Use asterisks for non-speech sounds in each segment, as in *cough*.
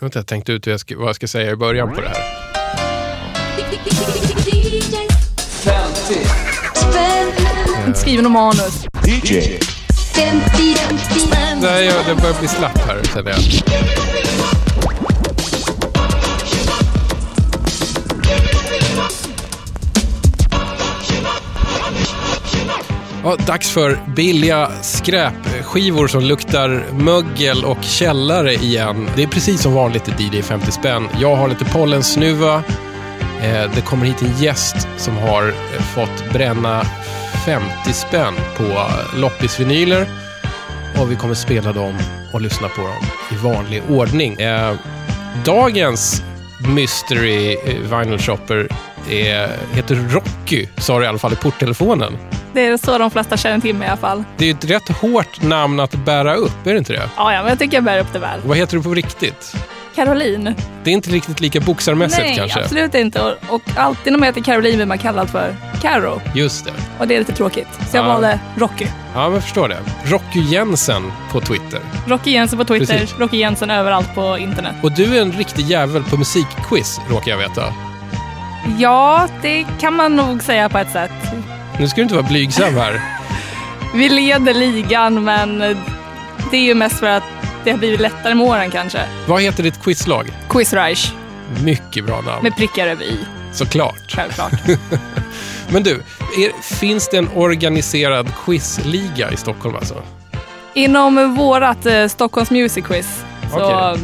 har inte jag tänkt ut hur jag ska, vad jag ska säga i början på det här. 50. Inte skriver något manus. DJ. Nej, jag, det börjar bli slapp här känner jag. Ja, dags för billiga skräpskivor som luktar mögel och källare igen. Det är precis som vanligt i DJ 50 spänn. Jag har lite pollensnuva. Eh, det kommer hit en gäst som har eh, fått bränna 50 spänn på loppisvinyler. Och vi kommer spela dem och lyssna på dem i vanlig ordning. Eh, dagens Mystery Vinyl Shopper är, heter Rocky, sa du i alla fall i porttelefonen. Det är så de flesta känner till mig i alla fall. Det är ju ett rätt hårt namn att bära upp, är det inte det? Ja, ja men jag tycker jag bär upp det väl. Vad heter du på riktigt? Caroline? Det är inte riktigt lika boxarmässigt Nej, kanske? absolut inte. Och, och alltid när man heter Caroline blir man kallad för Caro. Just det. Och det är lite tråkigt. Så jag Ja. valde Rocky. Ja, men jag förstår det. Rocky Jensen på Twitter. Rocky Jensen på Twitter, Precis. Rocky Jensen överallt på internet. Och du är en riktig jävel på musikquiz, råkar jag veta. Ja, det kan man nog säga på ett sätt. Nu ska du inte vara blygsam här. Vi leder ligan, men det är ju mest för att det har blivit lättare med åren kanske. Vad heter ditt quizlag? Quizreich, Mycket bra namn. med prickar över i, Såklart. självklart. *laughs* Men du, är, finns det en organiserad quizliga i Stockholm alltså? Inom vårat eh, Stockholms Music Quiz så Okej.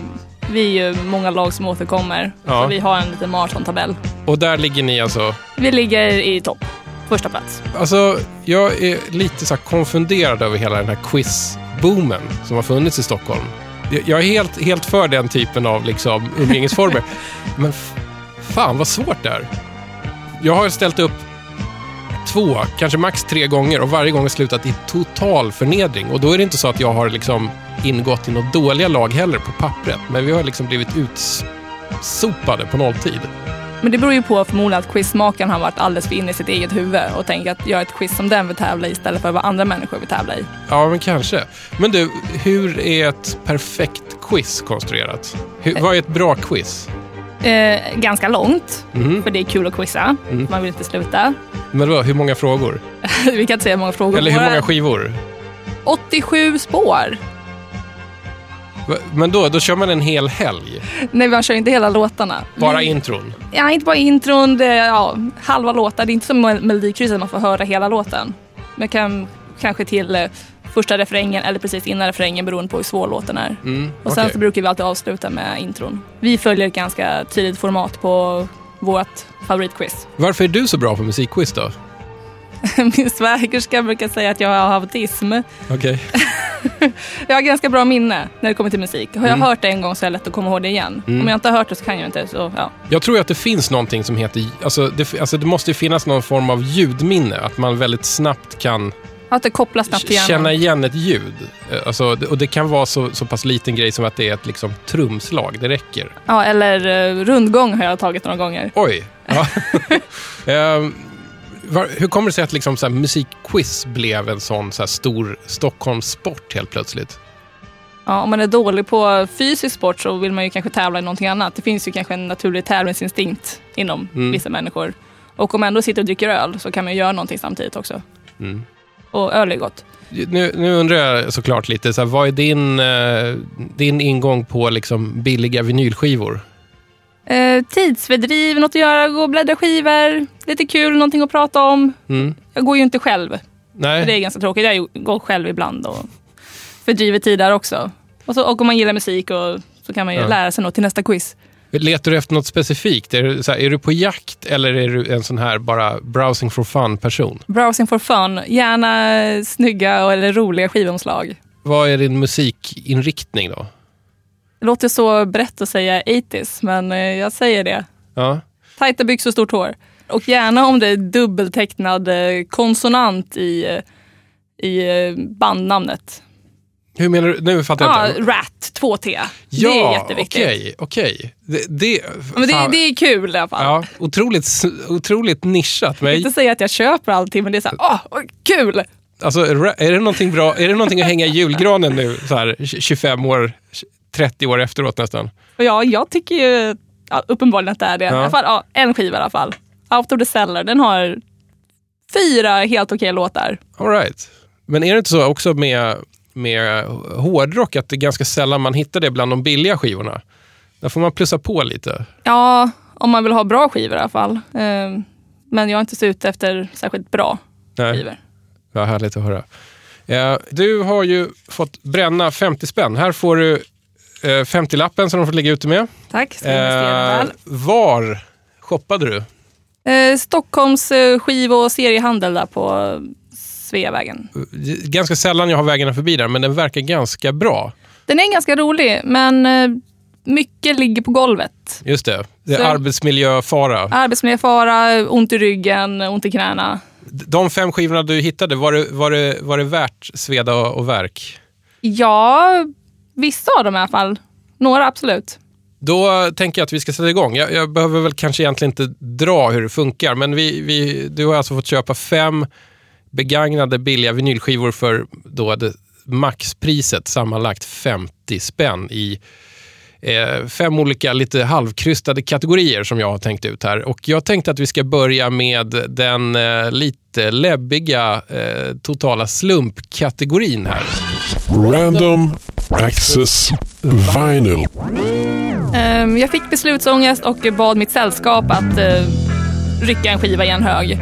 vi är ju många lag som återkommer. Ja. Så vi har en liten maratontabell. Och där ligger ni alltså... Vi ligger i topp, första plats. Alltså, jag är lite så konfunderad över hela den här quizboomen som har funnits i Stockholm. Jag- är helt, helt för den typen av liksom, umgängesformer. *laughs* Men fan vad svårt det är. Jag har ställt upp två, kanske max tre gånger och varje gång har slutat i total förnedring. Och då är det inte så att jag har liksom ingått i något dåliga lag heller på pappret. Men vi har liksom blivit utsopade på nolltid. Men det beror ju på förmodligen att quizmakaren har varit alldeles för inne i sitt eget huvud och tänkt att göra ett quiz som den vill tävla i istället för vad andra människor vill tävla i. Ja, men kanske. Men du, hur är ett perfekt quiz konstruerat? Hur, vad är ett bra quiz? Eh, ganska långt, Mhm. för det är kul att quizza. Mm. Man vill inte sluta. Men vad, hur många frågor? *laughs* Vi kan inte säga hur många frågor. Eller hur många skivor? 87 spår. Men då, då kör man en hel helg? Nej, man kör inte hela låtarna. Bara Vi- intron? Ja, inte bara intron, det är, ja, halva låtar. Det är inte som Mel- Melodikrysset man får höra hela låten. Men kan, kanske till eh, första refrängen eller precis innan refrängen beroende på hur svår låten är. Mm, Och sen okej. så brukar vi alltid avsluta med intron. Vi följer ett ganska tydligt format på vårt favoritquiz. Varför är du så bra på musikquiz då? *laughs* Min svägerska brukar säga att jag har autism. Okej. *laughs* Jag har ganska bra minne när det kommer till musik. Har jag Mm. hört det en gång så är det lätt att komma ihåg det igen. Mm. Om jag inte har hört det så kan jag inte. Så, ja. Jag tror att det finns någonting som heter... Alltså det, alltså det måste ju finnas någon form av ljudminne. Att man väldigt snabbt kan Att det kopplas snabbt hjärnan. känna igen ett ljud. Eh, Alltså, och det kan vara så, så pass liten grej som att det är ett liksom, trumslag. Det räcker. Ja, eller uh, rundgång har jag tagit några gånger. Oj! Ja. *laughs* Var, hur kommer det sig att liksom, så musikquiz blev en sån så stor Stockholmssport helt plötsligt? Ja, om man är dålig på fysisk sport så vill man ju kanske tävla i någonting annat. Det finns ju kanske en naturlig tävlingsinstinkt inom Mm. vissa människor. Och om man ändå sitter och dricker öl så kan man ju göra någonting samtidigt också. Mm. Och öl är gott. Nu, nu undrar jag såklart lite, så här, vad är din, eh, din ingång på liksom, billiga vinylskivor? Eh, tidsfördriv, något att göra, gå och bläddra skivor, lite kul, någonting att prata om. Mm. Jag går ju inte själv, för det är Nej? ganska tråkigt. Jag går själv ibland och fördriver tid där också. Och, så, och om man gillar musik och, så kan man ju Ja. lära sig något till nästa quiz. Letar du efter något specifikt? Är du, här, är du på jakt eller är du en sån här bara browsing for fun-person? Browsing for fun, gärna snygga eller roliga skivomslag. Vad är din musikinriktning då? Det låter så brett att säga 80s, men eh, jag säger det. Ja. Tajta byxor, stort hår. Och gärna om det är dubbeltecknad eh, konsonant i, eh, i bandnamnet. Hur menar du? Nu fattar Ja, jag inte. RAT, 2T. Ja, det är jätteviktigt. okej. okej. Det, det, Men det, det är kul i alla fall. Ja, otroligt, otroligt nischat. Men Inte säga att jag köper allting, men det är så här, åh, åh, kul! alltså, är det någonting bra? Är det någonting att hänga i julgranen nu, så här, tj- 25 år, 30 år efteråt nästan. Ja, jag tycker ju ja, uppenbarligen att det är det. Ja. I alla fall, ja, en skiva i alla fall. Out of the Cellar, den har fyra helt okej låtar. All right. Men är det inte så också med, med hårdrock att det är ganska sällan man hittar det bland de billiga skivorna? Där får man plussa på lite. Ja, om man vill ha bra skivor i alla fall. Ehm, Men jag är inte så ute efter särskilt bra Nej, skivor. vad härligt att höra. Eh, Du har ju fått bränna 50 spänn. Här får du eh, 50-lappen som de får ligga ute med. Tack, ska Eh, var shoppade du? Eh, Stockholms eh, skiv och seriehandel där på Sveavägen. Ganska sällan jag har vägarna förbi där, men den verkar ganska bra. Den är ganska rolig, men eh, mycket ligger på golvet. Just det. Det är Så- arbetsmiljöfara. Arbetsmiljöfara, ont i ryggen, ont i knäna. De fem skivorna du hittade, var det, var det, var det värt sveda och verk? Ja, vissa av dem i alla fall. Några absolut. Då tänker jag att vi ska sätta igång. Jag, jag behöver väl kanske egentligen inte dra hur det funkar, men vi, vi, du har alltså fått köpa fem begagnade billiga vinylskivor för då det maxpriset sammanlagt 50 spänn i eh, fem olika lite halvkrystade kategorier som jag har tänkt ut här. Och jag tänkte att vi ska börja med den eh, lite läbbiga eh, totala slumpkategorin här. Random Access Vinyl. Ehm, jag fick beslutsångest och bad mitt sällskap att eh, rycka en skiva i en hög.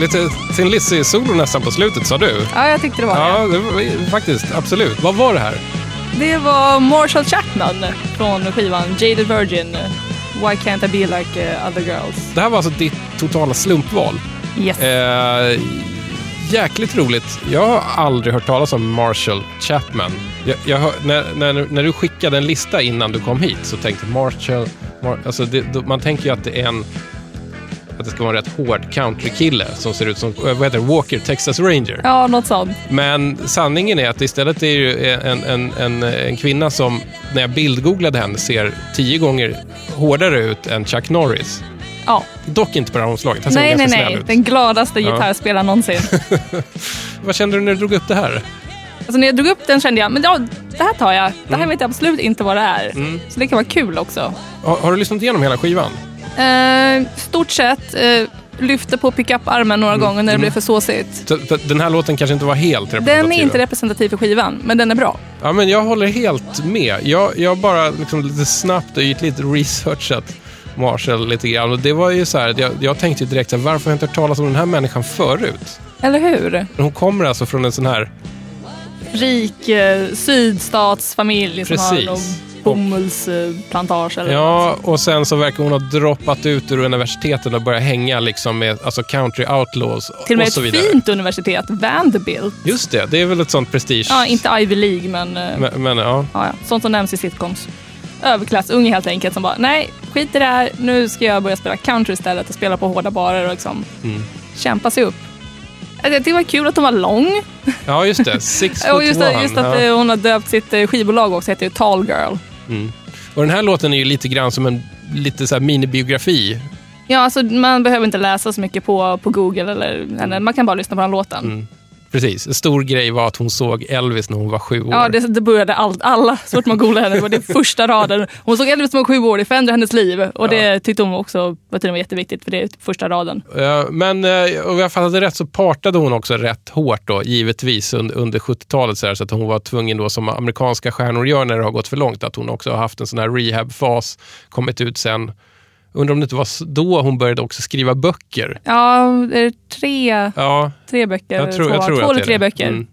Lite Thin Lizzy-solo nästan på slutet, sa du? Ja, jag tyckte det var. Ja, det var, faktiskt. Absolut. Vad var det här? Det var Marshall Chapman från skivan Jaded Virgin. Why can't I be like eh, other girls? Det här var alltså ditt totala slumpval. Yes. Eh, jäkligt roligt. Jag har aldrig hört talas om Marshall Chapman. Jag, jag hör, när, när, när du skickade en lista innan du kom hit så tänkte Marshall... Mar, alltså det, man tänker ju att det är en... Att det ska vara en rätt hård countrykille som ser ut som eh, vad heter? Walker Texas Ranger. Ja, något sånt. Men sanningen är att istället är det ju en, en, en, en kvinna som, när jag bildgooglade henne, ser tio gånger hårdare ut än Chuck Norris. Ja. Dock inte på det här omslaget. Han Nej, nej, nej. ut. Den gladaste Ja. gitarrspelaren någonsin. *laughs* Vad kände du när du drog upp det här? Alltså när jag drog upp den kände jag, men ja, det här tar jag. Det här Mm. vet jag absolut inte vad det är. Så det kan vara kul också. Har, har du lyssnat igenom hela skivan? Eh, stort sett. Eh, lyfte på pickup-armen några gånger när det blev för såsigt. Så, den här låten kanske inte var helt representativ. Den är inte representativ för skivan, men den är bra. Ja, men jag håller helt med. Jag, jag bara liksom lite snabbt och ytligt researchat Marshall lite grann. Och det var ju så här, jag, jag tänkte direkt så här, varför har jag inte hört talas om den här människan förut? Eller hur? Hon kommer alltså från en sån här, Rik eh, sydstatsfamilj som Precis. har någon bomullsplantage eller ja, och sen så verkar hon ha droppat ut ur universiteten och börjat hänga liksom med alltså country outlaws Till och med ett vidare. fint universitet, Vanderbilt. Just det, det är väl ett sånt prestige. Ja, inte Ivy League, men, eh, Men, men ja, ja, ja, sånt som nämns i sitcoms. Överklassunge helt enkelt som bara, nej, skit i det här, nu ska jag börja spela country istället och spela på hårda barer och liksom Mm. kämpa sig upp. Jag tyckte det var kul att hon var lång. ja just det. *laughs* Six foot Och just, one. just att ja. eh, hon har döpt sitt eh, skivbolag också, heter ju Tall Girl. Mm. Och den här låten är ju lite grann som en lite så här minibiografi. Ja, alltså man behöver inte läsa så mycket på, på Google eller, eller man kan bara lyssna på den låten. Mm. Precis. En stor grej var att hon såg Elvis när hon var sju år. Ja, det, det började allt, alla, så fort man googlade henne, det var det första raden. Hon såg Elvis som var sju år, det förändrade hennes liv. Och det tyckte hon också var jätteviktigt, för det är första raden. Ja, men eh, om jag fattade rätt så partade hon också rätt hårt då, givetvis under, under 70-talet. Så, här, så att hon var tvungen då, som amerikanska stjärnor gör när det har gått för långt, att hon också har haft en sån här rehab-fas, kommit ut sen. Undrar om det inte var då hon började också skriva böcker. Ja, det är tre, Ja, tre böcker. jag tror, två, jag tror två eller tre böcker. Mm.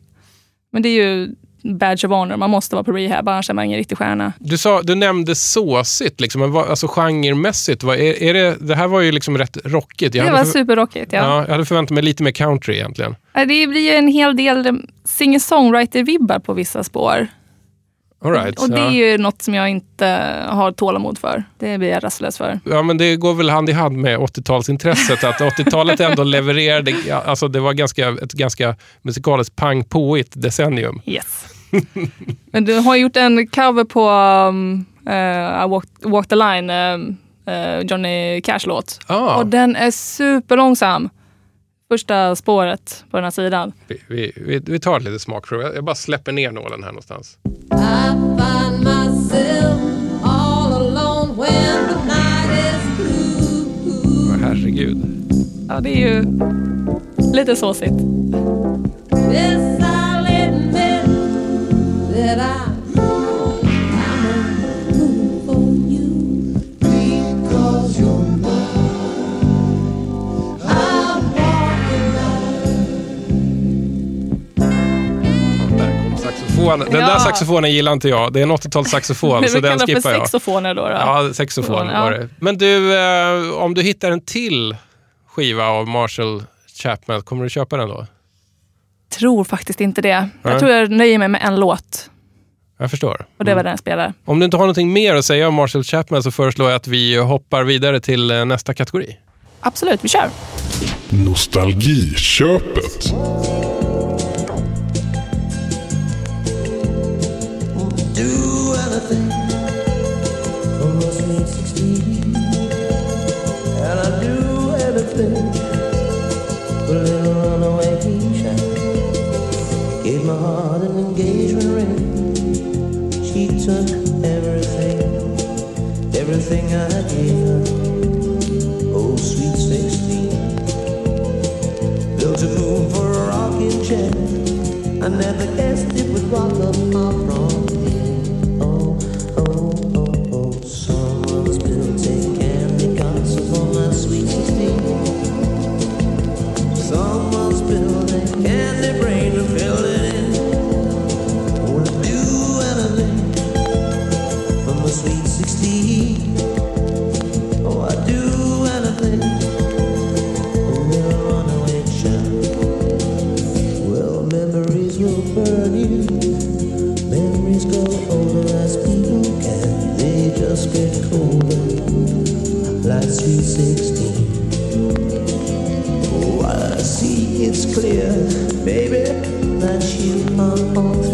Men det är ju badge of honor, man måste vara på rehab, annars är man ingen riktig stjärna. Du, sa, du nämnde såsigt, liksom, men vad, alltså genremässigt. Vad, är, är det, det här var ju liksom rätt rockigt. Jag det var för- superrockigt, ja. Ja, jag hade förväntat mig lite mer country egentligen. Det blir ju en hel del singer-songwriter-vibbar på vissa spår. Right, och det ja. är ju något som jag inte har tålamod för. Det blir jag rastlös för. Ja, men det går väl hand i hand med 80-talsintresset. Att 80-talet ändå *laughs* levererade, alltså det var ganska, ett ganska musikaliskt pang påigt decennium. Yes. Men du har gjort en cover på um, uh, I walk, walk the line, uh, Johnny Cash-låt. Ah, Och den är superlångsam. Första spåret på den här sidan. vi, vi, vi, vi tar ett litet smakprov. Jag, jag bara släpper ner nålen här någonstans. Herregud. Ja, det är ju lite såsigt. Yes, saxofon. Den Ja. där saxofonen gillar inte jag. Det är en 80-talssaxofon, Det *laughs* så vi den skippar jag. sexofoner då. då. Ja, saxofon Ja. var det. Men du, eh, om du hittar en till skiva av Marshall Chapman, kommer du köpa den då? Tror faktiskt inte det. Nej. Jag tror jag nöjer mig med en låt. Jag förstår. Och det var den jag spelade. Om du inte har någonting mer att säga om Marshall Chapman så föreslår jag att vi hoppar vidare till eh, nästa kategori. Absolut, vi kör. Nostalgiköpet. Never it's clear, baby, that you are all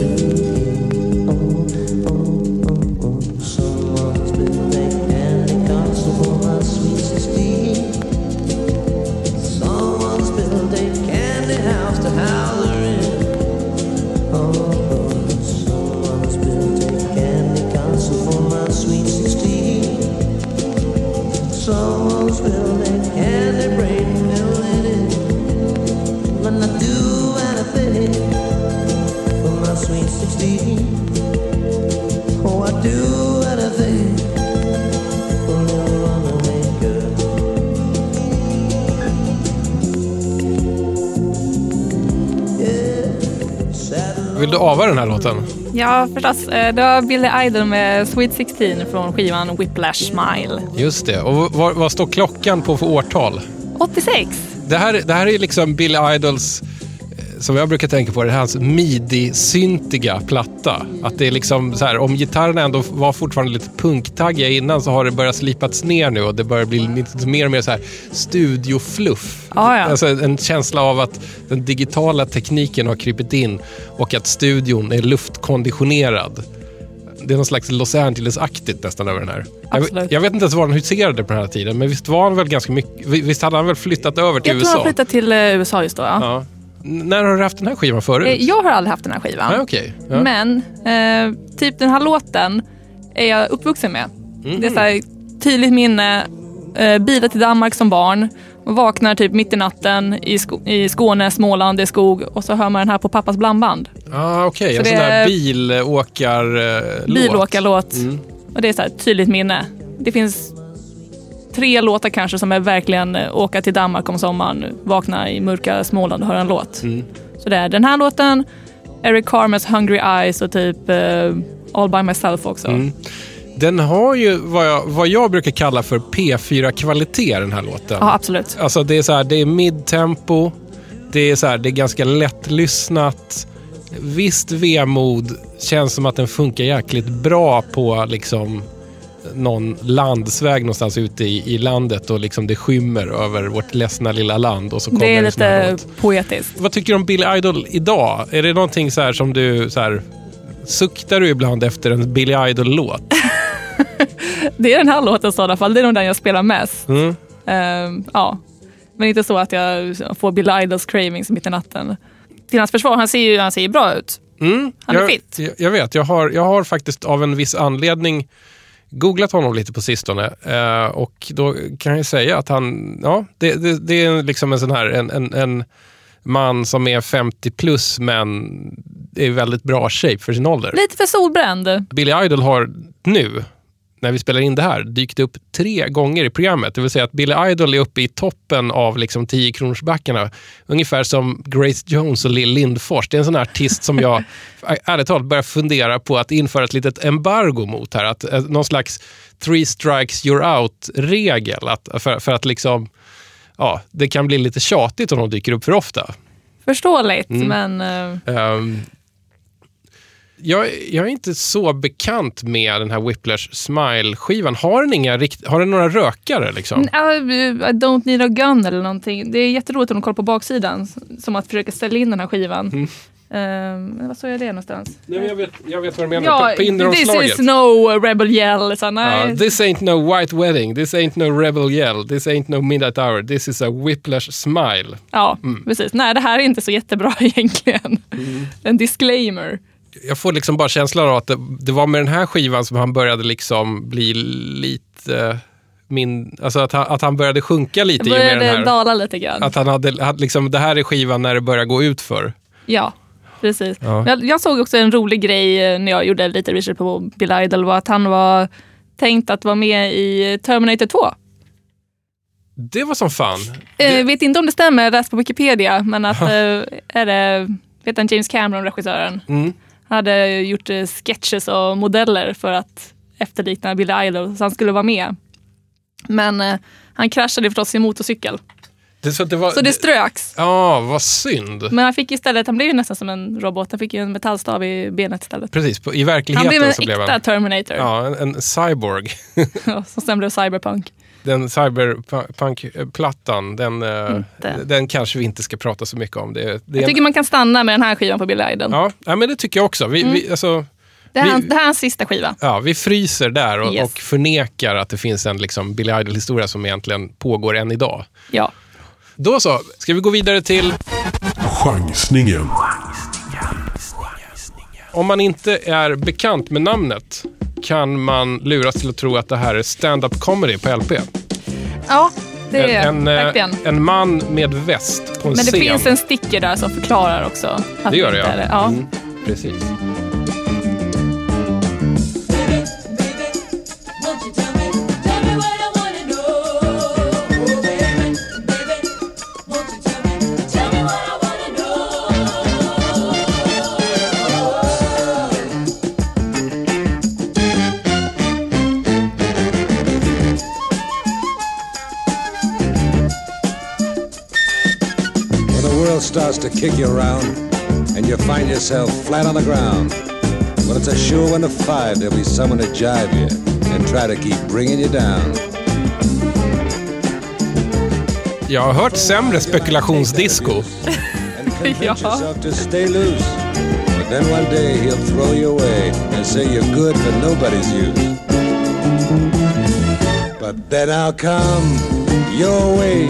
Ja, förstås. Eh, Det var Billy Idol med Sweet 16 från skivan Whiplash Smile. Just det. Och vad, vad står klockan på för årtal? 86. Det här, det här är liksom Billy Idols, som jag brukar tänka på, det är hans midi-syntiga platta. Att det är liksom så här, om gitarrerna ändå var fortfarande lite punktaggiga innan så har det börjat slipats ner nu och det börjar bli lite mer och mer så här studiofluff. Ja, ja. Alltså en känsla av att den digitala tekniken har krypit in och att studion är luftkonditionerad. Det är någon slags Los Angeles-aktigt nästan över den här. Jag, jag vet inte ens var han huserade på den här tiden, men visst var han väl ganska mycket... Visst hade han väl flyttat över till Jag tror USA? han flyttade till eh, USA just då. Ja. Ja. När har du haft den här skivan förut? Eh, Jag har aldrig haft den här skivan. Ja, okej. Ja. Men eh, typ den här låten är jag uppvuxen med. Mhm. Det är så här, tydligt minne. Eh, bilar till Danmark som barn. Och vaknar typ mitt i natten i, sko- i Skåne, Småland, det är skog. Och så hör man den här på pappas blandband. Ah, okej. En Så sån det där är- bilåkarlåt. Bilåkarlåt. Mm. Och det är så här, tydligt minne. Det finns tre låtar kanske som är verkligen eh, åka till Danmark om sommaren, vakna i mörka Småland och höra en låt. Mm. Så det är den här låten, Eric Carmers Hungry Eyes och typ eh, All By Myself också. Mm. Den har ju vad jag, vad jag brukar kalla för P4-kvalitet, den här låten. Ja, absolut. Alltså det är så här, det är midtempo, det är så här, det är ganska lättlyssnat. Visst vemod, känns som att den funkar jäkligt bra på liksom någon landsväg någonstans ute i, i landet och liksom det skymmer över vårt ledsna lilla land och så kommer Det är lite poetiskt. Vad tycker du om Billy Idol idag? Är det någonting så här som du så här, suktar du ibland efter en Billy Idol-låt? *laughs* Det är den här låten i alla fall. Det är nog den jag spelar mest. Mm. Ehm, ja. Men inte så att jag får Bill Idols cravings mitt i natten. Till hans försvar, han ser ju, han ser bra ut. Mm, Han är jag, fit. Jag, jag vet, jag har, jag har faktiskt av en viss anledning googlat honom lite på sistone. Eh, och då kan jag säga att han, ja, det, det, det är liksom en sån här, en, en, en man som är 50 plus men är i väldigt bra shape för sin ålder. Lite för solbränd. Billy Idol har nu, när vi spelar in det här, dykt upp tre gånger i programmet. Det vill säga att Billy Idol är uppe i toppen av liksom 10 kronorsbackarna. Ungefär som Grace Jones och Lill Lindfors. Det är en sån artist som jag *laughs* ärligt talat börjar fundera på att införa ett litet embargo mot här. Att, eh, någon slags three strikes you're out-regel. Att, för, för att liksom, ja, det kan bli lite tjatigt om de dyker upp för ofta. Förståeligt, Mm. men eh, Ehm, jag, jag är inte så bekant med den här Whiplash Smile-skivan. Har den, inga har den några rökare? Liksom? uh, I don't need a gun eller någonting. Det är jätteroligt om de kollar på baksidan. Som att försöka ställa in den här skivan. Mm. Ehm, vad såg jag det någonstans? Nej, jag, vet, jag vet vad du menar. Ja, på, på this is no rebel yell. Så, nej. Ja, this ain't no white wedding, this ain't no rebel yell, this ain't no midnight hour, this is a whiplash smile. Ja, Mm. precis. Nej, det här är inte så jättebra *laughs* egentligen. En disclaimer. Jag får liksom bara känslan av att det, det var med den här skivan som han började liksom bli lite min, alltså att han, att han började sjunka lite Jag i och med den började här. dala lite grann. Att han hade, hade liksom, det här är skivan när det börjar gå ut för. Ja, precis. Ja. Jag, jag såg också en rolig grej eh, när jag gjorde lite research på Bill Idol var att han var tänkt att vara med i Terminator 2. Det var som fan. Eh, Det, vet inte om det stämmer, jag läste på Wikipedia, men att *laughs* eh, är det, vet han James Cameron, regissören, mm. Hade gjort eh, sketches och modeller för att efterlikna Bill Idol, så han skulle vara med. Men eh, han kraschade förstås sin motorcykel, det, så att det var, så det ströks. Ja, vad synd. Men han fick istället, han blev ju nästan som en robot, han fick ju en metallstav i benet istället. Precis, på, i Han verkligheten blev en så blev äkta han Terminator. ja, en, en cyborg. *laughs* som sen blev cyberpunk. Den cyberpunk-plattan, den, eh, Inte. den kanske vi inte ska prata så mycket om. Det, det Jag en, tycker man kan stanna med den här skivan på Bill Idol. ja, ja, men det tycker jag också. Vi, vi, alltså, det, här, vi- det här är hans sista skiva. ja, vi fryser där och, Yes. och förnekar att det finns en liksom, Billy Idol-historia som egentligen pågår än idag. Ja. Då så, ska vi gå vidare till Chansningen. Om man inte är bekant med namnet kan man luras till att tro att det här är stand-up comedy på LP. ja, det är en, en, eh, verkligen. en man med väst på en Men det scen. finns en sticker där som förklarar också. Att Det gör det, ja. är det. ja. Mm, precis. To kick you around and you find yourself flat on the ground. Well, it's a sure one to five there'll be someone to jive you and try to keep bringing you down. Jag har hört sämre spekulationsdisco. *laughs* Ja. yourself to stay loose. But then one day he'll throw you away and say you're good for nobody's use. But then I'll come your way,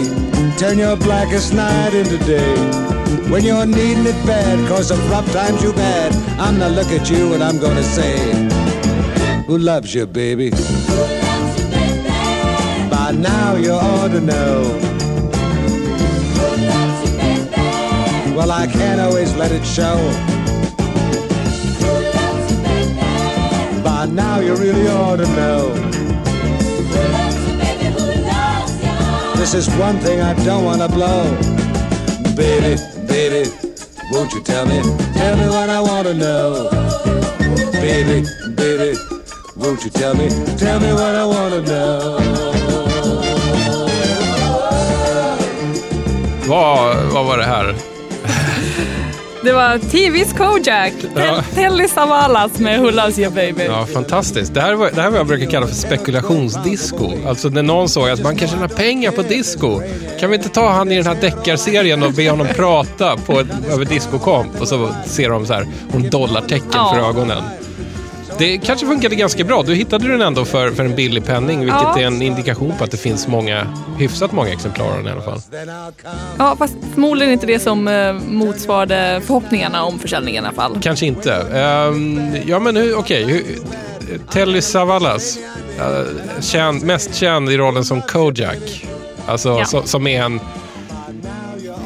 turn your blackest night into day. When you're needing it bad, cause of rough times you've had, I'm gonna look at you and I'm gonna say, Who loves you, baby? By now you ought to know. Well, I can't always let it show. By now you really ought to know. This is one thing I don't want to blow. Baby, baby, won't you tell me? Tell me what I want to know. Baby, baby, won't you tell me? Tell me what I want to know. Vad, vad var det här? Det var TV's Kojak, Ja. Telly Savalas med Who Loves You Baby. Ja, fantastiskt. Det här, var, det här var vad jag brukar kalla för spekulationsdisco. Alltså när någon såg att man kan tjäna pengar på disco. Kan vi inte ta han i den här deckarserien och be honom prata på ett, över discokomp? Och så ser de så här, hon dollartecken Ja. för ögonen. Det kanske funkade ganska bra. Du hittade den ändå för, för en billig penning, vilket Ja. är en indikation på att det finns många, hyfsat många exemplar av den i alla fall. Ja, fast förmodligen inte det som eh, motsvarade förhoppningarna om försäljningen i alla fall. Kanske inte. Ehm, ja, men okej. hur- Telly Savalas, uh, känd, mest känd i rollen som Kojak. Alltså, Ja. so, som är en...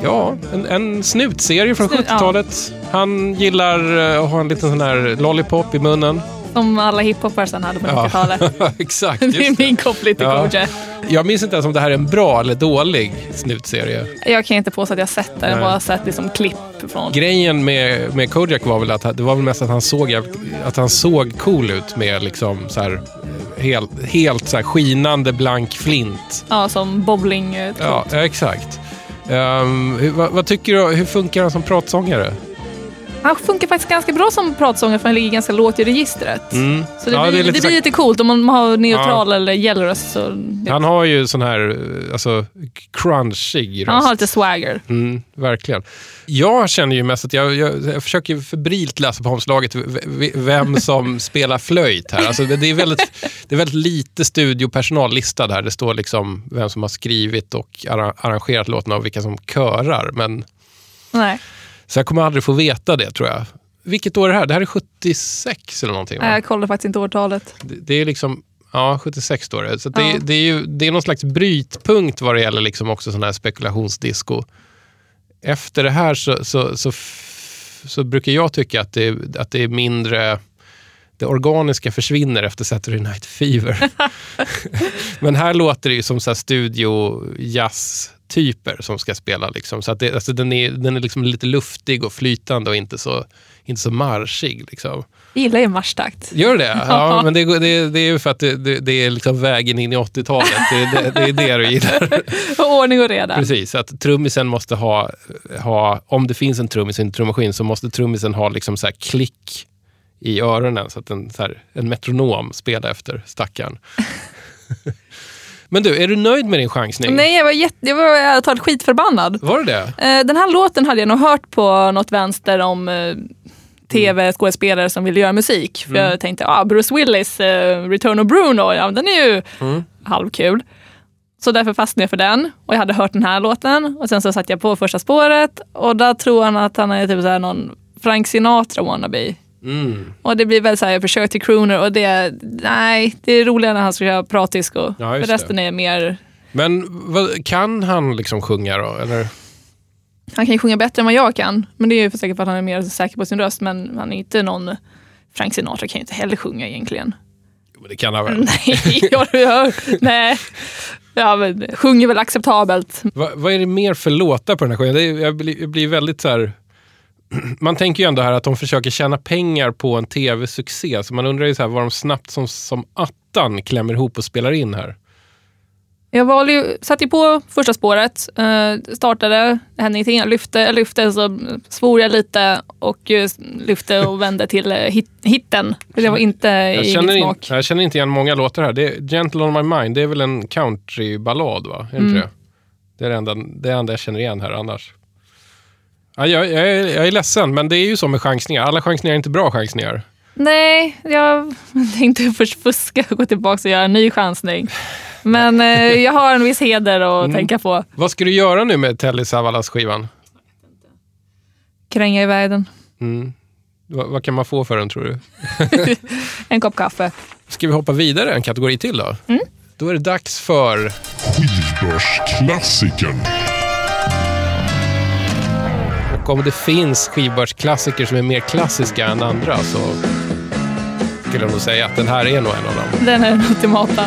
Ja, en, en snutserie från Snut, ja. 70-talet. Han gillar eh, att ha en liten sån här lollipop i munnen. Som alla hiphoppare sen hade på 90-talet. *laughs* Exakt. Det är min koppling till Ja. Kojak. Jag minns inte ens om det här är en bra eller dålig snutserie. Jag kan inte påstå att jag sett den. Jag bara sett liksom klipp från... Grejen med, med Kojak var väl att det var väl mest att han såg, att han såg cool ut med liksom så här helt, helt så här skinande blank flint. Ja, som bowling. Ja, ja, exakt. Hur, vad, vad tycker du, hur funkar han som pratsångare? Han funkar faktiskt ganska bra som pratsångare för han ligger ganska lågt i registret. Så det, Mm. Ja, det är blir, det så- blir lite coolt om man har neutral eller gällröst. Så det, Han har ju sån här, alltså, crunchig röst. han har lite swagger. Mm, verkligen. Jag känner ju mest att jag, jag, jag försöker febrilt läsa på omslaget vem *laughs* som spelar flöjt här. Alltså det, det, är väldigt, det är väldigt lite studiopersonal listad här. Det står liksom vem som har skrivit och arra- arrangerat låtarna och vilka som körar. Men, Nej, så jag kommer aldrig få veta det tror jag. Vilket år är det här? Det här är 76 eller någonting va? jag kollar faktiskt inte årtalet. Det, det är liksom, ja 76 står det. Så det, Ja. det, är ju, det är någon slags brytpunkt vad det gäller liksom också sån här spekulationsdisco. Efter det här så, så, så, så brukar jag tycka att det, att det är mindre det organiska försvinner efter Saturday Night Fever. *laughs* *laughs* Men här låter det ju som så här studio jazz-typer som ska spela. Liksom. Så att det, alltså den är, den är liksom lite luftig och flytande och inte så, inte så marschig. Liksom. Jag gillar ju marschtakt. Gör det? *laughs* Ja, men det, det, det är ju för att det, det, är liksom vägen in i 80-talet. Det, det, är det du gillar. *laughs* Ordning och reda. Precis, att trummisen måste ha, ha, om det finns en trummis i en trummaskin så måste trummisen ha liksom så här klick i öronen så att en, så här, en metronom spelar efter stackaren. *laughs* men du, är du nöjd med din chansning? Nej, jag var, jätte, jag var ärligt talat skitförbannad. Var det det? Eh, Den här låten hade jag nog hört på något vänster om eh, tv-skådespelare som ville göra musik. För jag tänkte, ah, Bruce Willis, eh, Return of Bruno, ja, den är ju halvkul. Så därför fastnade jag för den och jag hade hört den här låten och sen så satt jag på första spåret och där tror han att han är typ så här någon Frank Sinatra wannabe. Mm. Och det blir väl så här försök till crooner och det, nej, det är roligare när han ska köra pratdisco. Ja, för just det. resten är mer, Men vad, kan han liksom sjunga då? Eller? han kan ju sjunga bättre än vad jag kan. Men det är ju för säkert för att han är mer säker på sin röst. Men han är inte någon, Frank Sinatra kan ju inte heller sjunga egentligen. Jo, Det kan han väl? *laughs* Nej, jag, jag, nej. Ja, men, sjunger väl acceptabelt. Va, vad är det mer för låtar på den här skivan? Jag, blir, jag blir väldigt så här... *clears throat* Man tänker ju ändå här att de försöker tjäna pengar på en tv-succé. Så man undrar ju så här vad de snabbt som, som attan klämmer ihop och spelar in här. Jag valde ju, satte ju på första spåret, eh, startade, det hände ingenting. Jag lyfte, lyfte så svor jag lite och eh, lyfte och *laughs* vände till eh, hit, hitten. Det var inte Jag i känner, min in, smak. jag känner inte igen många låtar här. Det är Gentle on my mind, det är väl en countryballad va? Är det Mm. det? Det är det enda, det enda jag känner igen här annars. Ja, jag, jag, är, jag är ledsen, men det är ju så med chansningar. Alla chansningar är inte bra chansningar. Nej, jag tänkte först fuska och gå tillbaka och göra en ny chansning. Men eh, jag har en viss heder att Mm. tänka på. Vad ska du göra nu med Telly Savalas skivan? Kränga iväg den. Mm. Vad, vad kan man få för den tror du? *laughs* *laughs* En kopp kaffe. Ska vi hoppa vidare en kategori till då? Mm. Då är det dags för... Skivbörsklassikern. Och om det finns skivbörsklassiker som är mer klassiska än andra så skulle jag nog säga att den här är nog en av dem. Den är den ultimata.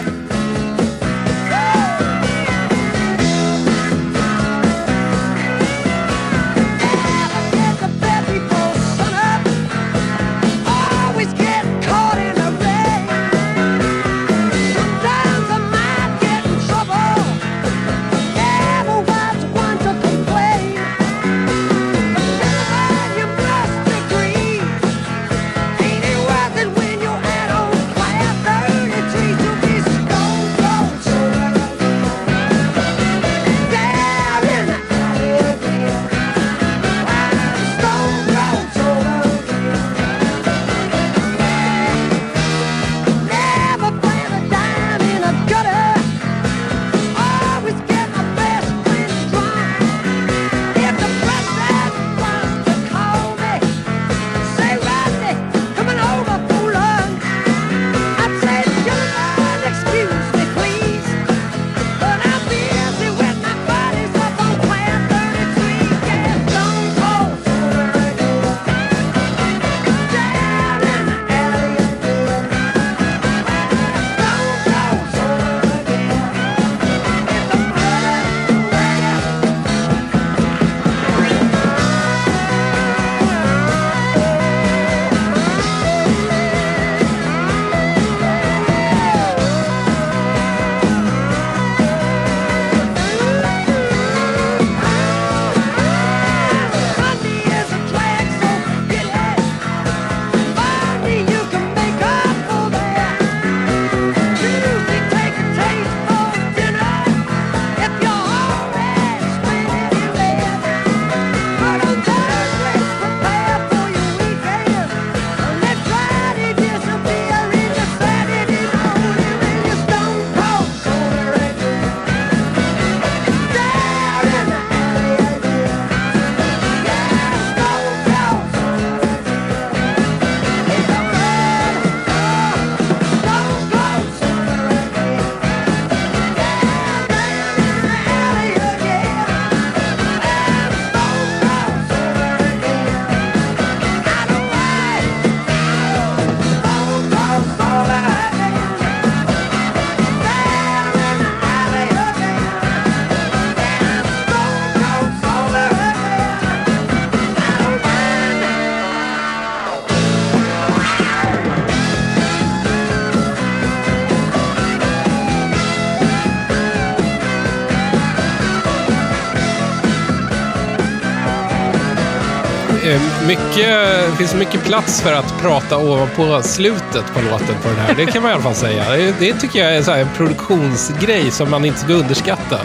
Mycket, det finns mycket plats för att prata ovanpå slutet på låten på den här. Det kan man i alla fall säga. Det, det tycker jag är en produktionsgrej som man inte ska underskatta.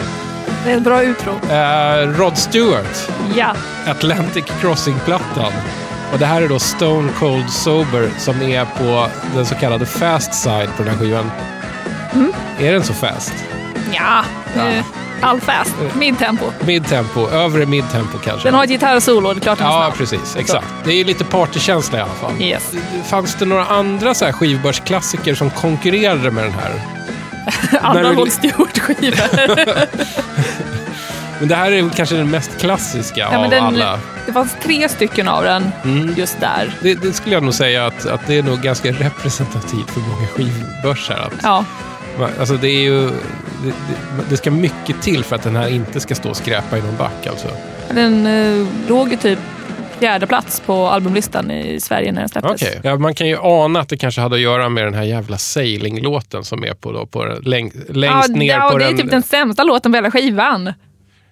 Det är ett bra utro. Eh, Rod Stewart, Ja. Atlantic Crossing-plattan. Och det här är då Stone Cold Sober som är på den så kallade fast side på den här skivan. Är den så fast? Ja. Eh, All fast. Midtempo. Midtempo, övre midtempo kanske? Den har ett gitarrsolo, det är klart den är Ja, snabb. precis. Exakt. Det är lite partykänsla i alla fall. Yes. Fanns det några andra så här skivbörsklassiker som konkurrerade med den här? *laughs* Andra När du- Rod Stewart-skivor. *laughs* Men det här är kanske den mest klassiska Ja, av den- alla. Det fanns tre stycken av den Mm. just där. Det, det skulle jag nog säga att, att det är nog ganska representativt för många skivbörsar. Att, Ja. Alltså det är ju... Det, det, ska mycket till för att den här inte ska stå och skräpa i någon back alltså. Den eh, låg ju typ fjärde plats på albumlistan i Sverige när den släpptes. Okej. Ja, man kan ju ana att det kanske hade att göra med den här jävla Sailing-låten som är på, då, på den- läng, längst ja, ner ja, på det är den. typ den sämsta låten på hela skivan.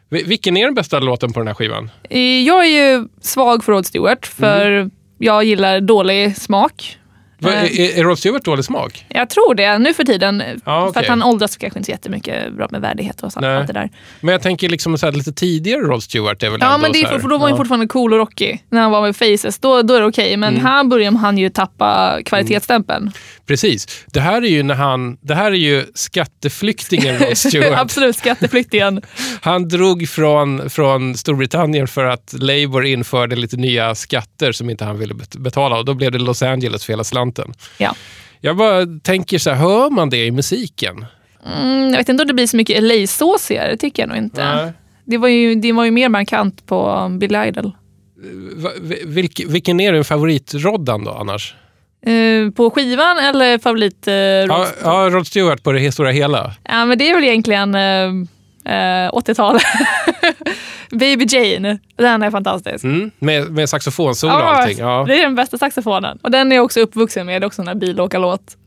Vi- Vilken är den bästa låten på den här skivan? Eh, Jag är ju svag för Rod Stewart, för Mm. jag gillar dålig smak. Va, Eh, är, är Rod Stewart dålig smak? Jag tror det, nu för tiden. Ja, För okej. att han åldras kanske inte så jättemycket bra med värdighet och så, allt det där. Men jag tänker liksom så här, lite tidigare Rod Stewart är väl Ja, ändå men det så är här, för, för då var han ja. fortfarande cool och rocky. När han var med Faces, då, då är det okej. Men Mm. här börjar han ju tappa kvalitetsstämpeln. Precis. Det här är ju när han, det här är ju skatteflyktingen Rod *laughs* Stewart. Absolut skatteflyktigen. *laughs* Han drog från, från Storbritannien för att Labour införde lite nya skatter som inte han ville bet- betala och då blev det Los Angeles för hela slanten. Ja. Jag bara tänker så här, hör man det i musiken? Mm, jag vet inte om det blir så mycket LA-såsigare, det tycker jag nog inte. Nej. Det var, ju, det var ju mer markant på Billy Idol. Va- vi- Vilk, vilken är din favoritroddan då annars? Eh, på skivan eller favorit Ja, Rod ja, Rod Stewart på det stora hela. Ja, men det är väl egentligen eh, eh, 80-talet. *laughs* Baby Jane, den är fantastisk. Mm, med, med saxofonsolo och allting. Ja, Det är den bästa saxofonen. Och den är jag också uppvuxen med, det är också en bilåkarlåt.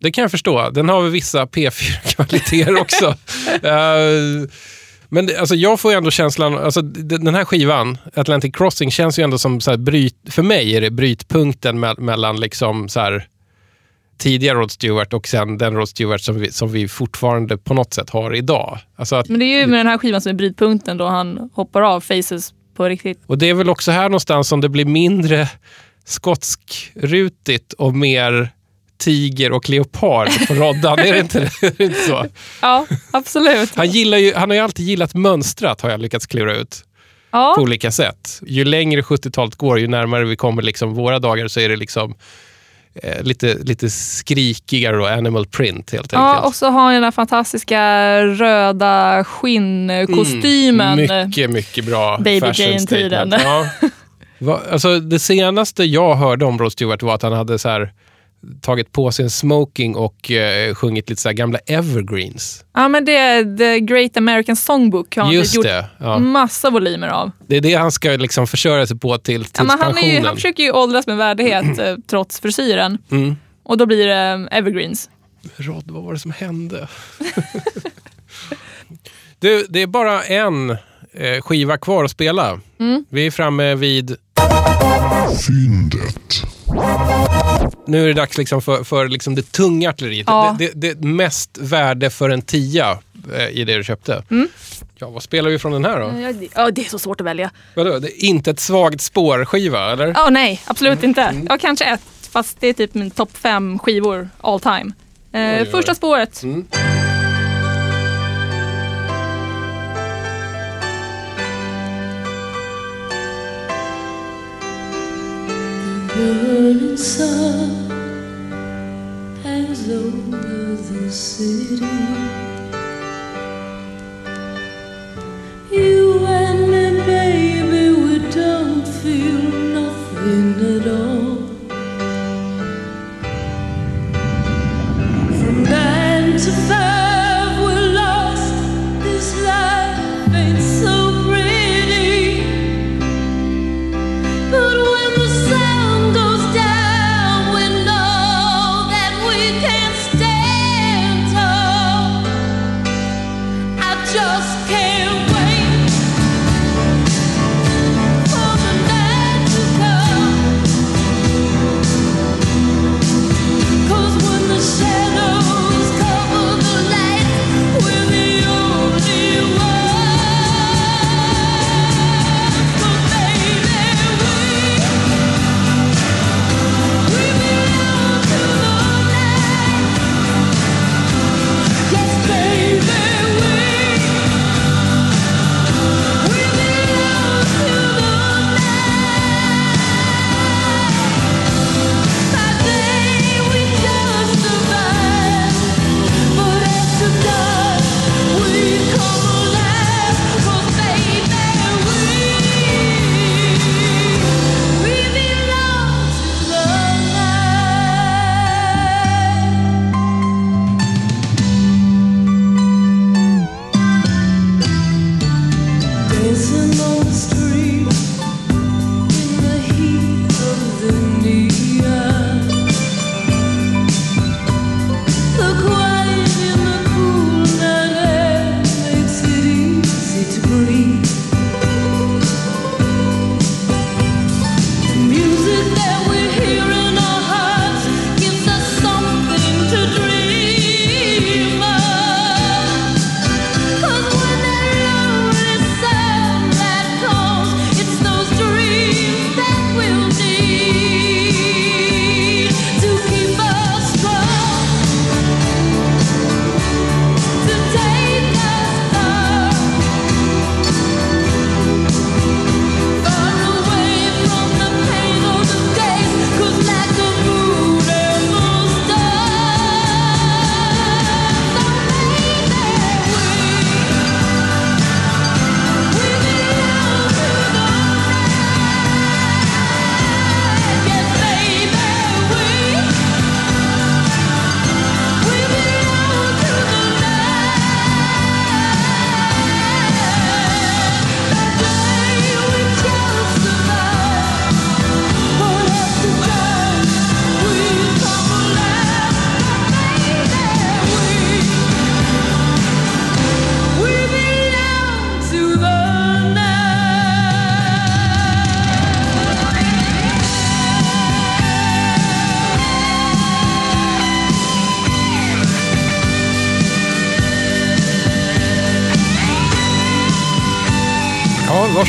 det kan jag förstå. Den har vissa P4-kvaliteter *laughs* också. Eh, men det, alltså, jag får ju ändå känslan, alltså, den här skivan, Atlantic Crossing, känns ju ändå som, så här, bryt, för mig är det brytpunkten me- mellan liksom, så här, tidigare Rod Stewart och sen den Rod Stewart som vi, som vi fortfarande på något sätt har idag. Alltså att, Men det är ju med den här skivan som är brytpunkten då han hoppar av Faces på riktigt. och det är väl också här någonstans som det blir mindre skotskrutigt och mer tiger och leopard på roddan. är, det inte, är det inte så? Ja, absolut. Han, gillar ju, han har ju alltid gillat mönstrat, har jag lyckats klura ut. På Ja, olika sätt. Ju längre 70-talet går, ju närmare vi kommer liksom våra dagar, så är det liksom eh, lite, lite skrikigare och animal print helt ja, enkelt. och så har han den här fantastiska röda skinnkostymen. Mycket, mycket bra Baby Jane-tiden. Ja. Va, alltså, det senaste jag hörde om Rod Stewart var att han hade så här, tagit på sig en smoking och eh, sjungit lite så här gamla evergreens. Ja, men det är The Great American Songbook har han Just gjort det. Ja. massa volymer av. Det är det han ska liksom försörja sig på till, till Ja, men han, är ju, han försöker ju åldras med värdighet eh, *clears throat* trots frisyren. Mm. Och då blir det eh, evergreens. Rod, vad var det som hände? *laughs* du, det är bara en eh, skiva kvar att spela. Mm. Vi är framme vid... Fyndet. Nu är det dags liksom för, för liksom det tunga artilleriet. Ja. Det, det, det mest värde för en tia eh, i det du köpte. Mm. Ja, vad spelar vi från den här då? Ja, det, ja, det är så svårt att välja. Vadå, det inte ett svagt spår-skiva, eller? Ja, nej, absolut Mm. inte. Ja, kanske ett, fast det är typ min topp fem skivor all time. Eh, oj. första spåret. Mm. Burning sun hangs over the city. You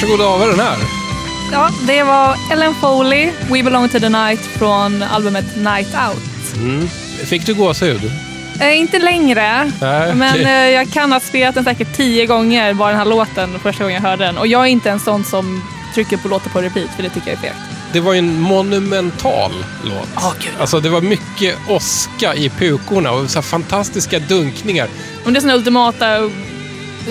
varsågod och den här. Ja, det var Ellen Foley, We belong to the night från albumet Night Out. Fick du gåshud? Eh, inte längre, Nej, men eh, jag kan ha spelat den säkert tio gånger, bara den här låten, första gången jag hörde den. Och jag är inte en sån som trycker på låtar på repeat, för det tycker jag är fegt. Det var ju en monumental låt. Ja, gud. Alltså det var mycket åska i pukorna och så fantastiska dunkningar. Men det är såna ultimata,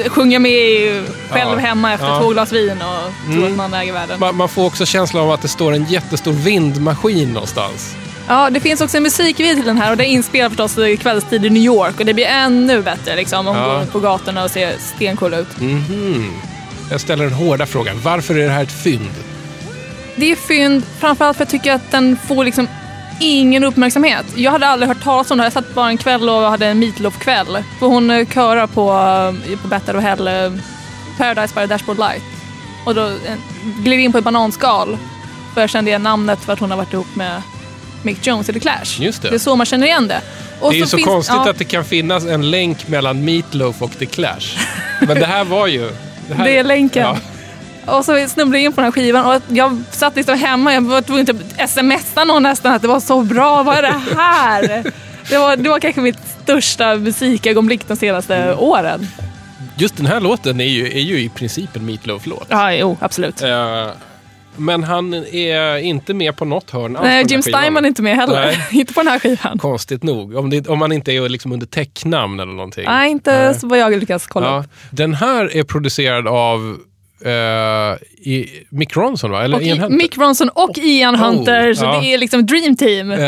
sjunga med i- själv Ja. hemma efter Ja. två glas vin och tro Mm. att man äger världen. Man, man får också känslan av att det står en jättestor vindmaskin någonstans. Ja, det finns också en musikvideo till den här och det är inspelat förstås i kvällstid i New York och det blir ännu bättre liksom om Ja. går på gatorna och ser stencool ut. Mhm. Jag ställer den hårda frågan. Varför är det här ett fynd? Det är fynd, framförallt för att jag tycker att den får liksom ingen uppmärksamhet. Jag hade aldrig hört talas om det här. Jag satt bara en kväll och hade en Meatloaf-kväll. För hon eh, körar på, eh, på Better och Hell, eh, Paradise by the Dashboard Light. Och då gled in på ett bananskal. För jag kände igen namnet för att hon har varit ihop med Mick Jones i The Clash. Just det. det är så man känner igen det. Och det är ju så finns- konstigt ja. att det kan finnas en länk mellan Meatloaf och The Clash. Men det här var ju... Det, här, Det är länken. Ja. Och så snubblade jag in på den här skivan och jag satt liksom hemma, jag var tvungen att smsa någon nästan att det var så bra, vad är det här? Det var, det var kanske mitt största musikögonblick de senaste Mm. åren. Just den här låten är ju, är ju i princip en Meatloaf-låt. Ja, jo, absolut. Eh, men han är inte med på något hörn alls Nej, Jim. Steinman är inte med heller. Nej. *laughs* inte på den här skivan. Konstigt nog. Om, det, om man inte är liksom under täcknamn eller någonting. Nej, inte så vad jag lyckas kolla Ja, upp. den här är producerad av eh, i, Mick Ronson, va? Eller Och Ian Hunter? Mick Ronson och Ian Oh, Hunter, så ja. det är liksom dream team. Eh,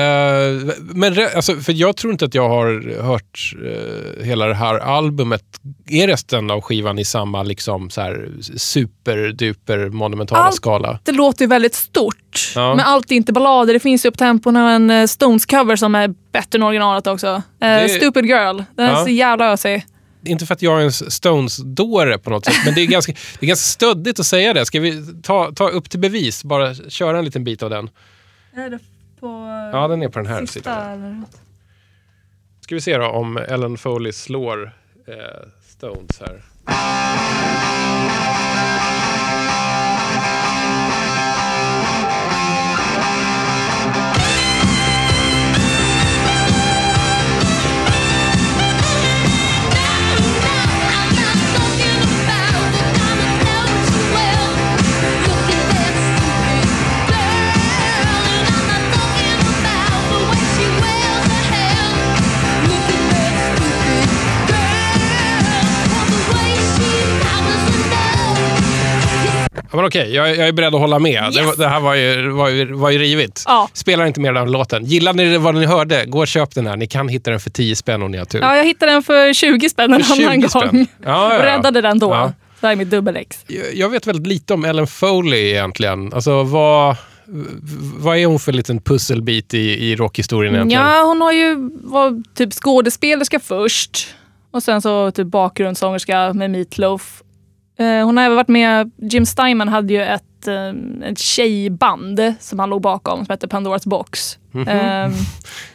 men re- alltså, för jag tror inte att jag har hört eh, hela det här albumet. Är resten av skivan i samma liksom, så här, superduper monumentala Allt- skala? Det låter ju väldigt stort, Ja. men allt är inte ballader. Det finns ju upptempo och en Stones-cover som är bättre än originalet också. Det- Stupid Girl, den är Ja. så jävla ösig. Inte för att jag är en Stones-dåre på något sätt, men det är, ganska, *laughs* det är ganska stöddigt att säga det. Ska vi ta, ta upp till bevis? Bara köra en liten bit av den. Är det på Ja, den är på den här sidan. Ska vi se då om Ellen Foley slår eh, Stones här. Ja, men okej, jag, jag är beredd att hålla med. Det, var- det här var ju, var, ju, var ju rivigt. Ja. Spelar inte mer den låten. Gillar ni vad ni hörde, gå och köp den här. Ni kan hitta den för 10 spänn om ni har tur. Ja, jag hittade den för 20 spänn en annan 20 spänn. gång. Ja, ja, räddade den då. Ja. Det här är mitt dubbel-X. Jag- Jag vet väldigt lite om Ellen Foley egentligen. Alltså, vad, vad är hon för liten pusselbit i, i rockhistorien egentligen? Ja, hon har ju var typ skådespelerska först. Och sen så typ bakgrundssångerska med Meatloaf. Eh, hon har även varit med, Jim Steinman hade ju ett, eh, ett tjejband som han låg bakom som hette Pandoras box. Mhm. Eh, *laughs*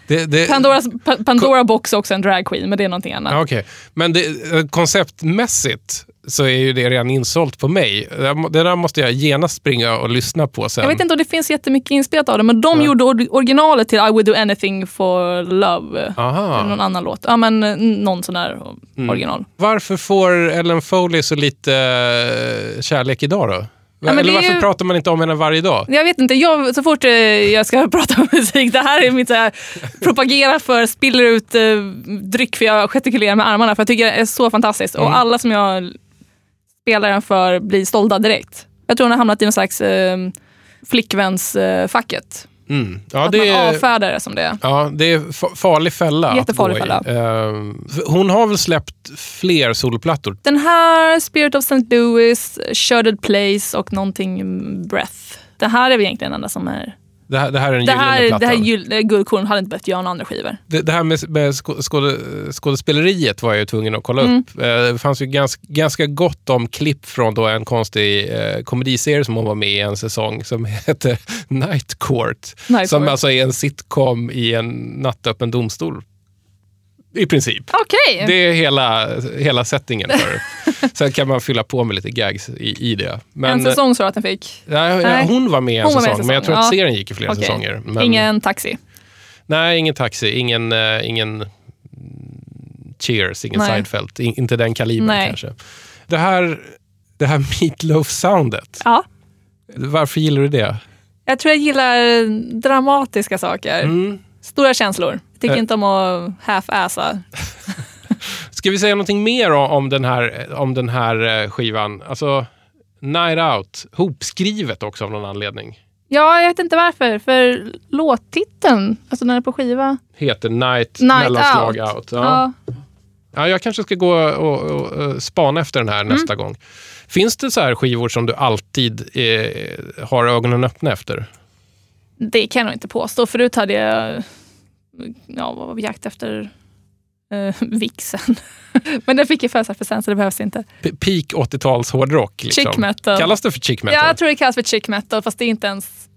Det, det, Pandoras, pa, Pandora box är också en dragqueen, men det är någonting annat. Okej. Men det, eh, konceptmässigt så är ju det redan insålt på mig. Det där måste jag genast springa och lyssna på sen. Jag vet inte om det finns jättemycket inspelat av det, men de Ja. gjorde or- originalet till I would do anything for love. Aha. Eller någon annan låt. Ja, men eh, någon sån där Mm. original. Varför får Ellen Foley så lite kärlek idag då? Men Eller varför ju- pratar man inte om henne varje dag? Jag vet inte, jag, så fort eh, jag ska *laughs* prata om musik, det här är mitt så här, propagera för, spiller ut eh, dryck för jag gestikulerar med armarna för jag tycker det är så fantastiskt. Mm. Och alla som jag spelar den för blir stolda direkt. Jag tror hon har hamnat i någon slags eh, flickvänsfacket. Mm. Ja, att det man är, avfärdar det som det är. ja, det är fa- farlig fälla. att Jättefarlig gå i. fälla. För hon har väl släppt fler solplattor? Den här, Spirit of St. Louis, Sharded Place och någonting Breath. Det här är väl egentligen den enda som är... Det här, det här är den Det gyllene här, det plattan. här gyll- det är guldkorn hade inte behövt göra några andra skivor. Det, det här med, med skå- skåde, skådespeleriet var jag ju tvungen att kolla Mm. upp. Eh, Det fanns ju ganska, ganska gott om klipp från då en konstig eh, komediserie som hon var med i en säsong som *laughs* heter Night Court. Night som Court. alltså är en sitcom i en nattöppen domstol. I princip. Okej! Det är hela, hela settingen för *laughs* Sen kan man fylla på med lite gags i, i det. Men, en säsong tror jag att den fick. Ja, Nej. hon var med en Hon var med i säsong, en men jag säsong, tror att ja. serien gick i flera Okej. säsonger. Men, Ingen taxi. Nej, ingen taxi, ingen, eh, ingen Cheers, ingen Nej. Seinfeld. In, inte den kalibern kanske. Det här, det här *laughs* Meatloaf-soundet, Ja. varför gillar du det? Jag tror jag gillar dramatiska saker. Mm. Stora känslor. Jag tycker Eh. inte om att half-assa. *laughs* Ska vi säga någonting mer om, den, här, om den här eh, skivan? Alltså, Night Out, hopskrivet också av någon anledning. Ja, jag vet inte varför. För låttiteln, alltså när den är på skiva. Heter Night, Night mellanslag Out. out. Ja. Ja. Ja, jag kanske ska gå och, och, och spana efter den här Mm. nästa gång. Finns det så här skivor som du alltid eh, har ögonen öppna efter? Det kan jag nog inte påstå. Förut hade jag ja, var vi jakt efter uh, *laughs* vixen. *laughs* Men den fick för sen så det behövs inte. P- peak 80-tals hårdrock. Liksom. Chick metal. Kallas det för chick metal? Ja, jag tror det kallas för chick metal fast det är inte ens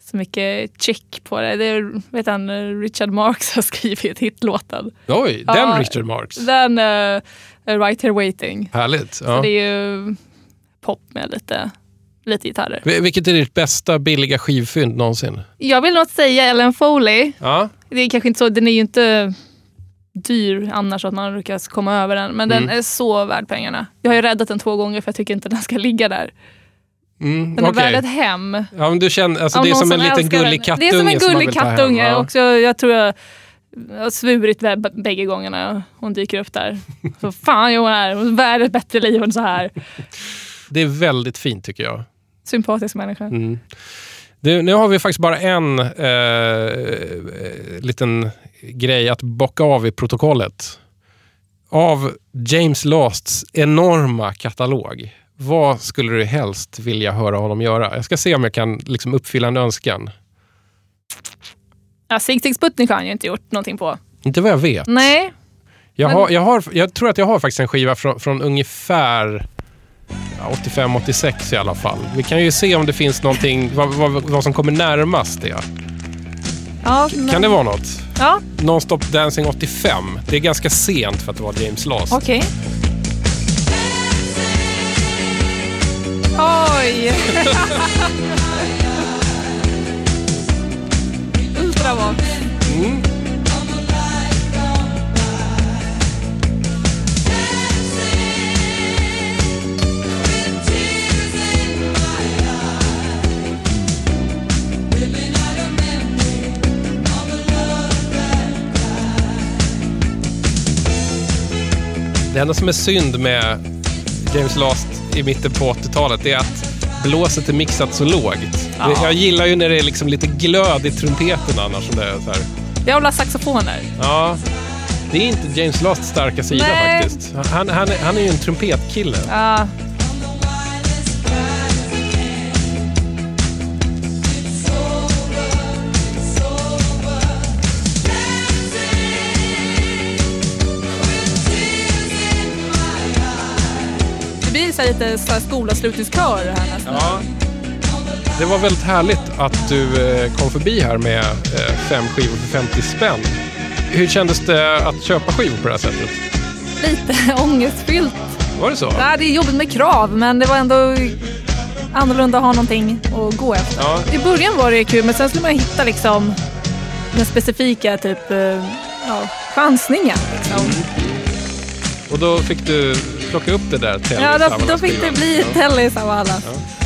så mycket chick på det. Det är, vet han, Richard Marx har skrivit hitlåten. Oj, Ja. den Richard Marx. Den uh, Right Here Waiting. Härligt. Så Ja. det är ju pop med lite, lite gitarrer. Vil- Vilket är ditt bästa billiga skivfynd någonsin? Jag vill nog säga Ellen Foley. Ja. Det är kanske inte så, den är ju inte dyr annars att man lyckas komma över den. Men den Mm. är så värd pengarna. Jag har ju räddat den två gånger för jag tycker inte den ska ligga där. Mm, Den är värd ett hem. Ja, men du känner, alltså, det är som en liten gullig den. kattunge Det är som en gullig kattunge. Ja. Också, jag tror jag jag har svurit bägge gångerna hon dyker upp där. *laughs* Så fan jo, hon är hon är värd ett bättre liv än så här. Det är väldigt fint tycker jag. Sympatisk människa. Mm. Du, nu har vi faktiskt bara en eh, liten grej att bocka av i protokollet. Av James Lasts enorma katalog, vad skulle du helst vilja höra honom göra? Jag ska se om jag kan liksom uppfylla en önskan. Ja, Sig Sig Sputnik har han ju inte gjort någonting på. Inte vad jag vet. Nej, Jag, men- har, jag, har, jag tror att jag har faktiskt en skiva från, från ungefär 85-86 i alla fall. Vi kan ju se om det finns någonting, vad, vad, vad som kommer närmast det. ja, men, Kan det vara något? Ja, Non-Stop Dancing 85. Det är ganska sent för att det var James Last. okej. Oj! *laughs* Ultravox. Mm. Det enda som är synd med James Last i mitten på 80-talet är att blåset är mixat så lågt. Ja. Jag gillar ju när det är liksom lite glöd i trumpeten annars. Som det är så här. Ha saxofoner. Ja, det är inte James Lasts starka sida Nej. faktiskt. Han, han, är- han är ju en trumpetkille. Ja. Här lite så här skolavslutningskör här nästan. Ja. Det var väldigt härligt att du eh, kom förbi här med eh, fem skivor för 50 spänn. Hur kändes det att köpa skivor på det här sättet? Lite *laughs* ångestfyllt. Var det så? Nej, det är jobbigt med krav, men det var ändå annorlunda att ha någonting att gå efter. Ja. I början var det kul, men sen skulle man hitta liksom den specifika typ, eh, ja, chansningen. Liksom. Och då fick du plocka upp det där Telly Ja, då, då fick det bli Ja. Telly Savalas. Ja.